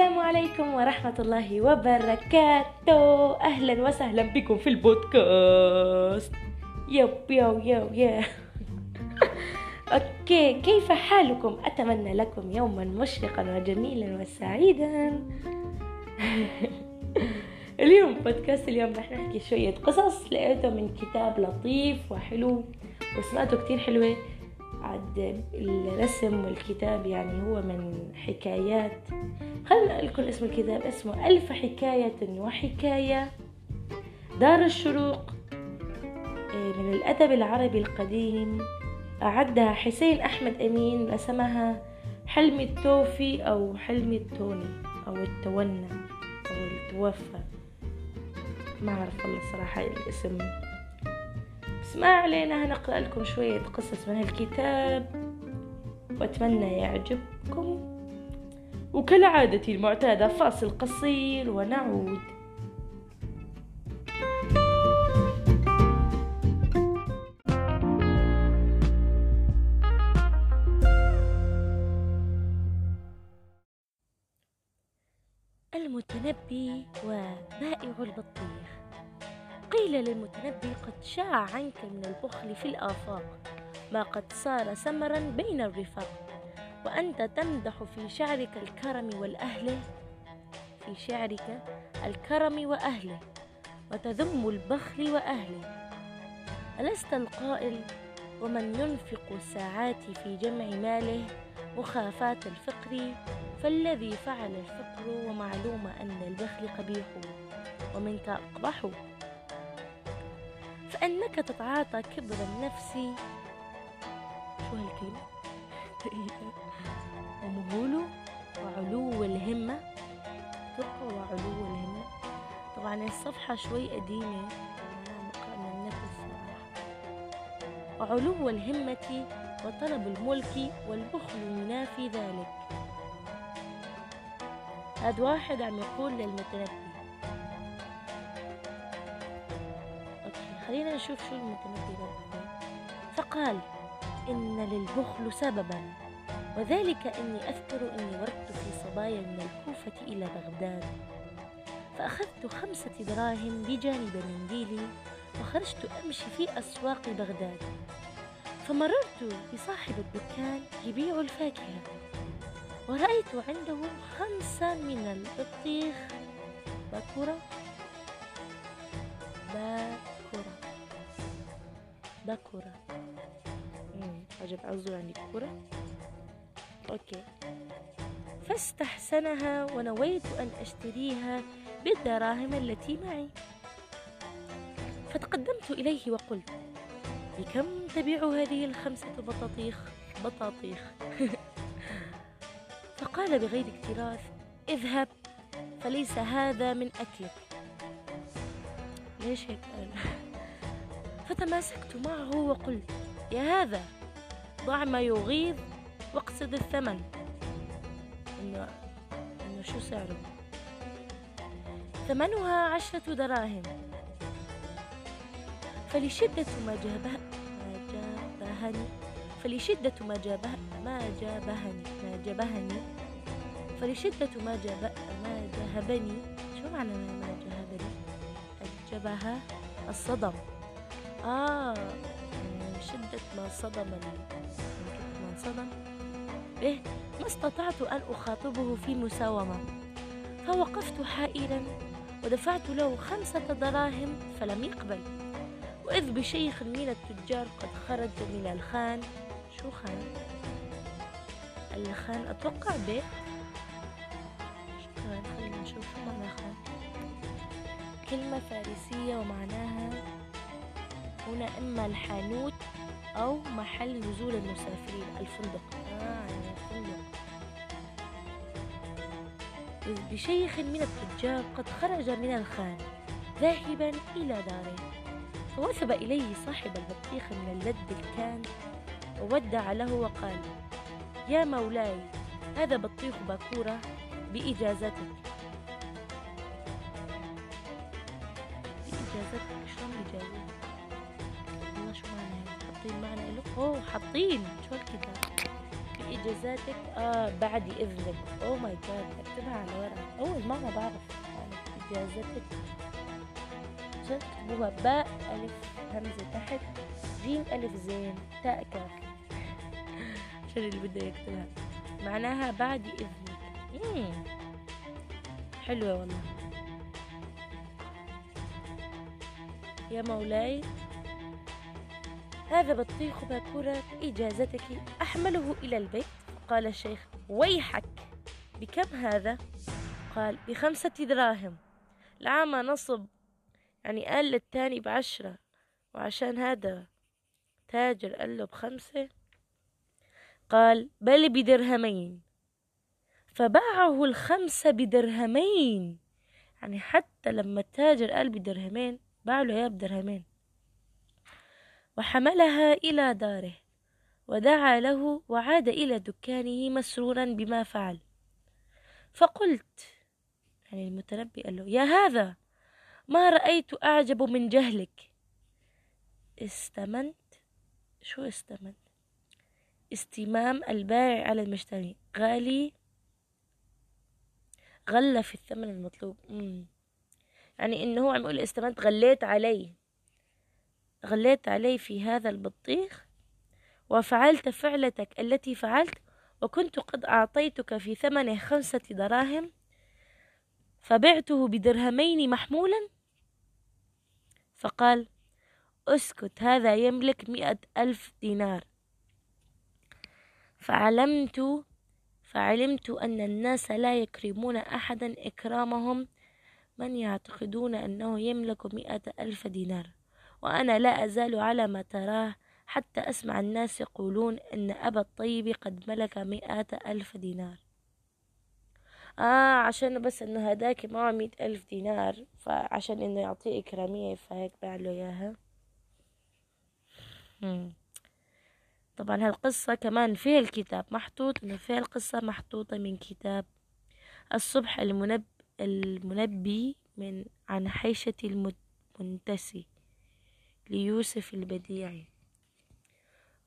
السلام عليكم ورحمة الله وبركاته. أهلا وسهلا بكم في البودكاست. yo yo yo yo okay كيف حالكم؟ أتمنى لكم يوما مشرقا وجميلا وسعيدا. اليوم بودكاست اليوم رح نحكي شوية قصص. لقيته من كتاب لطيف وحلو ورسماته كتير حلوة. عاد الرسم والكتاب يعني هو من حكايات خلنا لكم اسم الكتاب اسمه ألف حكاية وحكاية. دار الشروق إيه، من الأدب العربي القديم. أعدها حسين أحمد أمين رسمها حلمي التوفي أو حلمي التوني أو التونى أو التوفى. ما أعرف والله صراحة الاسم. ما علينا هنقرأ لكم شوية قصص من الكتاب وأتمنى يعجبكم. وكالعادة المعتادة فاصل قصير ونعود. المتنبي وبائع البطيخ. قيل للمتنبي قد شاع عنك من البخل في الآفاق ما قد صار سمرا بين الرفاق وأنت تمدح في شعرك الكرم والأهل في شعرك الكرم وأهله وتذم البخل وأهله ألست القائل ومن ينفق الساعات في جمع ماله مخافات الفقر فالذي فعل الفقر ومعلوم أن البخل قبيح ومنك أقبح فأنك تتعاطى كبر النفس. شو هالكلمة؟ ومهوله وعلو الهمة. ثقة وعلو الهمة. طبعا الصفحة شوي قديمة. النفس وعلو الهمة وطلب الملك والبخل ينافي ذلك. هذا واحد عم يقول للمتنبي. خلينا نشوف شو المتنبي فقال إن للبخل سببا وذلك أني أذكر أني وردت في صبايا من الكوفة إلى بغداد. فأخذت خمسة دراهم بجانب منديلي وخرجت أمشي في أسواق بغداد. فمررت بصاحب الدكان يبيع الفاكهة ورأيت عنده خمسة من البطيخ باكورة باكورة عجب عزو يعني كورة أوكي. فاستحسنها ونويت أن أشتريها بالدراهم التي معي. فتقدمت إليه وقلت بكم تبيع هذه الخمسة بطاطيخ؟ بطاطيخ. فقال بغير اكتراث اذهب فليس هذا من أكلك. ليش هيك؟ قال فتماسكت معه وقلت يا هذا ضع ما يغيظ واقصد الثمن. إنه إنه شو سعره؟ ثمنها عشرة دراهم. فلشدة ما جابه ما جابهني فلشدة ما جابه ما جابهني ما جابهني. فلشدة ما جاب ما جهبني شو معنى ما جهبني الجبهة الصدم آه. من شدة ما صدم ما صدم. به ما استطعت أن أخاطبه في مساومة. فوقفت حائرا ودفعت له خمسة دراهم فلم يقبل. وإذ بشيخ من التجار قد خرج من الخان. شو خان؟ الخان أتوقع شو خان خلينا نشوف. شو معنى خان. كلمة فارسية ومعناها هنا إما الحانوت أو محل نزول المسافرين الفندق. آه يعني بشيخ من التجار قد خرج من الخان ذاهبا إلى داره فوثب إليه صاحب البطيخ من اللد الكان وودع له وقال يا مولاي هذا بطيخ باكورة بإجازتك. أوه حاطين. شو هالكتاب في إجازاتك؟ آه بعد إذنك. oh my God أكتبها على ورقة. أول مرة بعرف إجازتك عشان تكتبوها باء ألف همزة تحت جيم ألف زين تاء كاف. عشان اللي بده يكتبها. معناها بعد إذنك. مم. حلوة والله. يا مولاي. هذا بطيخ باكورة إجازتك أحمله إلى البيت. قال الشيخ ويحك. بكم هذا؟ قال بخمسة دراهم. العامة نصب يعني قال للتاني بعشرة وعشان هذا تاجر قال له بخمسة؟ قال بل بدرهمين. فباعه الخمسة بدرهمين. يعني حتى لما التاجر قال بدرهمين باع له اياه بدرهمين. وحملها إلى داره ودعا له وعاد إلى دكانه مسرورا بما فعل. فقلت يعني المتنبي قال له يا هذا ما رأيت أعجب من جهلك. استمنت. شو استمنت استمام البائع على المشتري. غالي. غلى في الثمن المطلوب. مم. يعني إنه هو عم يقول استمنت غليت علي غليت علي في هذا البطيخ وفعلت فعلتك التي فعلت وكنت قد أعطيتك في ثمنه خمسة دراهم فبعته بدرهمين محمولا؟ فقال أسكت هذا يملك مئة ألف دينار. فعلمت فعلمت أن الناس لا يكرمون أحدا إكرامهم من يعتقدون أنه يملك مئة ألف دينار. وأنا لا أزال على ما تراه حتى أسمع الناس يقولون أن أبا الطيب قد ملك مئة ألف دينار. آه عشان بس إنه هداك معه مئة ألف دينار فعشان إنه يعطيه إكرامية فهيك باع له إياها. طبعا هالقصة كمان في الكتاب محطوط إنه في القصة محطوطة من كتاب الصبح المنب المنبي من عن حيشة المنتسي. ليوسف البديعي.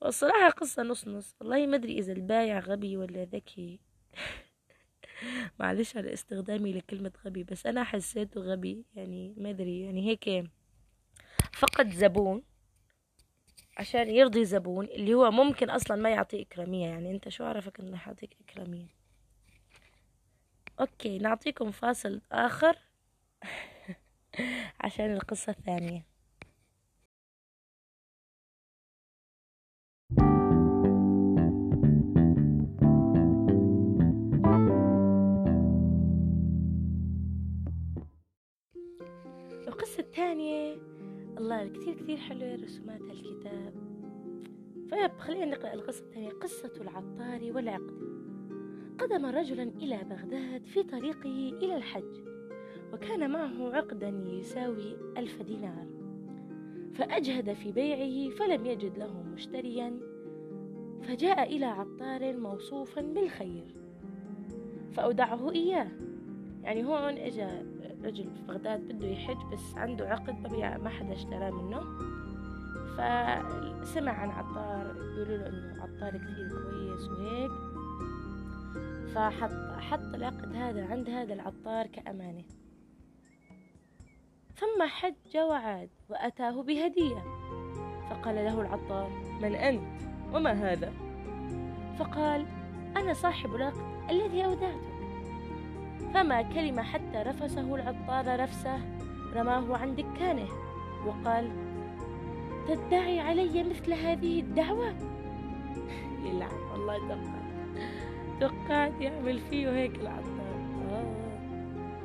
والصراحة قصة نص نص والله ما أدري إذا البايع غبي ولا ذكي. معلش على استخدامي لكلمة غبي بس أنا حسيته غبي. يعني ما أدري يعني هيك فقد زبون عشان يرضي زبون اللي هو ممكن أصلا ما يعطي إكرامية. يعني أنت شو عرفك إنه حاطيك إكرامية؟ أوكي نعطيكم فاصل آخر عشان القصة الثانية. كثير كثير حلوة رسومات هالكتاب طيب خلينا نقرأ القصة الثانية. قصة العطار والعقد. قدم رجلا إلى بغداد في طريقه إلى الحج وكان معه عقدا يساوي ألف دينار. فأجهد في بيعه فلم يجد له مشتريا فجاء إلى عطار موصوفا بالخير. فأودعه إياه. يعني هون إجا رجل في بغداد بده يحج بس عنده عقد ببيع ما حدا اشتراه منه. فسمع عن عطار بيقولوا له إنه عطار كثير كويس وهيك. فحط حط العقد هذا عند هذا العطار كأمانة. ثم حج وعاد وأتاه بهدية. فقال له العطار من أنت؟ وما هذا؟ فقال أنا صاحب العقد الذي أودعته. فما كلم حتى رفسه العطار رفسه رماه عن دكانه وقال تدعي علي مثل هذه الدعوة؟ يلعن والله توقعت توقعت يعمل فيه هيك العطار. آه.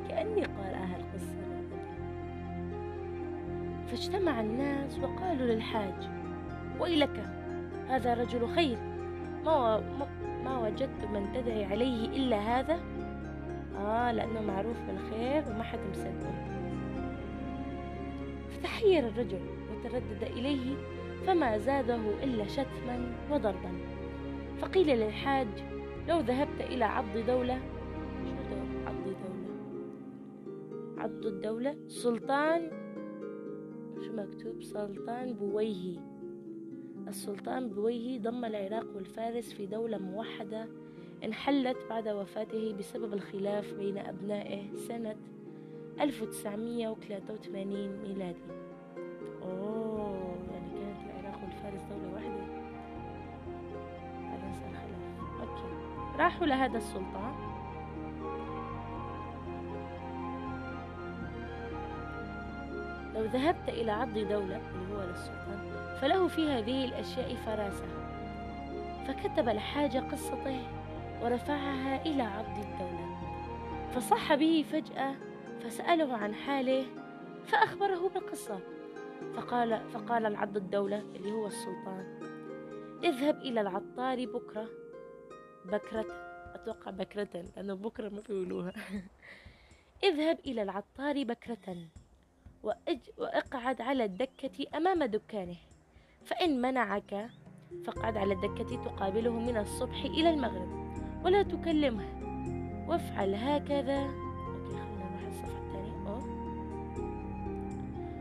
كأني قارئها القصة فاجتمع الناس وقالوا للحاج ويلك هذا رجل خير ما, ما وجدت من تدعي عليه إلا هذا؟ آه لأنه معروف بالخير وما حد مصدق فتحير الرجل وتردد إليه فما زاده إلا شتما وضربا. فقيل للحاج لو ذهبت إلى عض دولة شو عض دولة. عض الدولة؟ سلطان؟ شو مكتوب؟ سلطان بويهي السلطان بويهي ضم العراق والفارس في دولة موحدة انحلت بعد وفاته بسبب الخلاف بين أبنائه سنة 1983 ميلادي. أوه يعني كانت العراق والفارس دولة واحدة. بعدين صار خلاف أوكي. راحوا لهذا السلطان لو ذهبت إلى عض دولة اللي هو للسلطان فله في هذه الأشياء فراسة. فكتب الحاج قصته ورفعها إلى عض الدولة. فصح به فجأة فسأله عن حاله فأخبره بالقصة. فقال فقال العض الدولة اللي هو السلطان اذهب إلى العطار بكرة. بكرة؟ أتوقع بكرة لأنه بكرة ما بيقولوها. اذهب إلى العطار بكرة وأج وأقعد على الدكة أمام دكانه فإن منعك فاقعد على الدكة تقابله من الصبح إلى المغرب. ولا تكلمه وافعل هكذا. أوكي خلينا نروح الصفحة الثانية.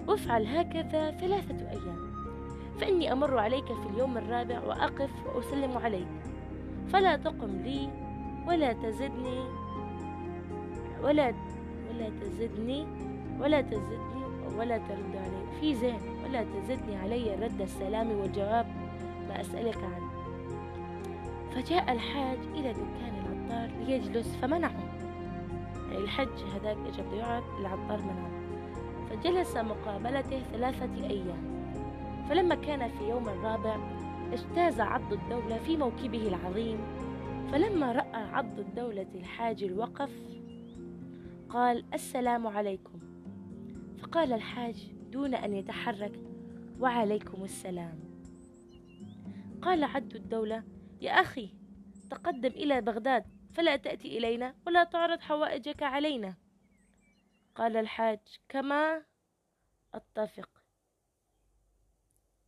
وافعل هكذا ثلاثة أيام. فإني أمر عليك في اليوم الرابع وأقف وأسلم عليك. فلا تقم لي ولا تزدني ولا ولا تزدني ولا تزدني ولا ترد علي. في زين ولا تزدني علي رد السلام والجواب ما أسألك عنه. فجاء الحاج إلى دكان العطار ليجلس فمنعه. يعني الحج هذاك إجا بده يقعد العطار منعه. فجلس مقابلته ثلاثة أيام. فلما كان في يوم الرابع اجتاز عض الدولة في موكبه العظيم. فلما رأى عض الدولة الحاج الوقف قال السلام عليكم. فقال الحاج دون أن يتحرك وعليكم السلام. قال عد الدولة يا أخي تقدم إلى بغداد فلا تأتي إلينا ولا تعرض حوائجك علينا. قال الحاج كما أتفق.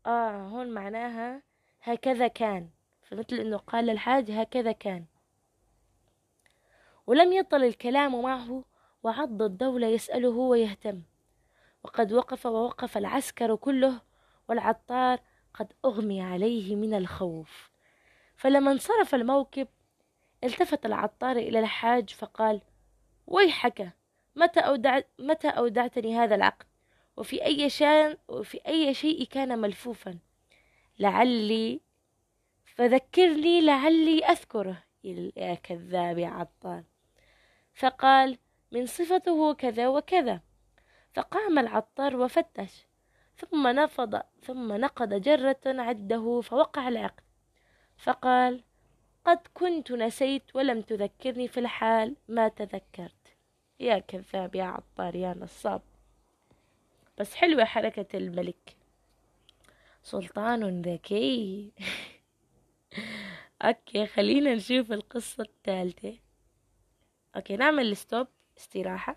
آه هون معناها هكذا كان. فمثل أنه قال الحاج هكذا كان. ولم يطل الكلام معه وعض الدولة يسأله ويهتم. وقد وقف ووقف العسكر كله والعطار قد أغمي عليه من الخوف. فلما انصرف الموكب التفت العطار إلى الحاج فقال ويحك متى, أودع متى أودعتني هذا العقد؟ وفي أي شان وفي أي شيء كان ملفوفا؟ لعلي فذكرني لعلي أذكره. يا كذاب يا عطار. فقال من صفته كذا وكذا. فقام العطار وفتش ثم نفض ثم نقض جرة عده فوقع العقد. فقال قد كنت نسيت ولم تذكرني في الحال ما تذكرت. يا كذاب يا عطار يا نصاب. بس حلوة حركة الملك. سلطان ذكي. أوكي خلينا نشوف القصة الثالثة. أوكي نعمل ستوب استراحة.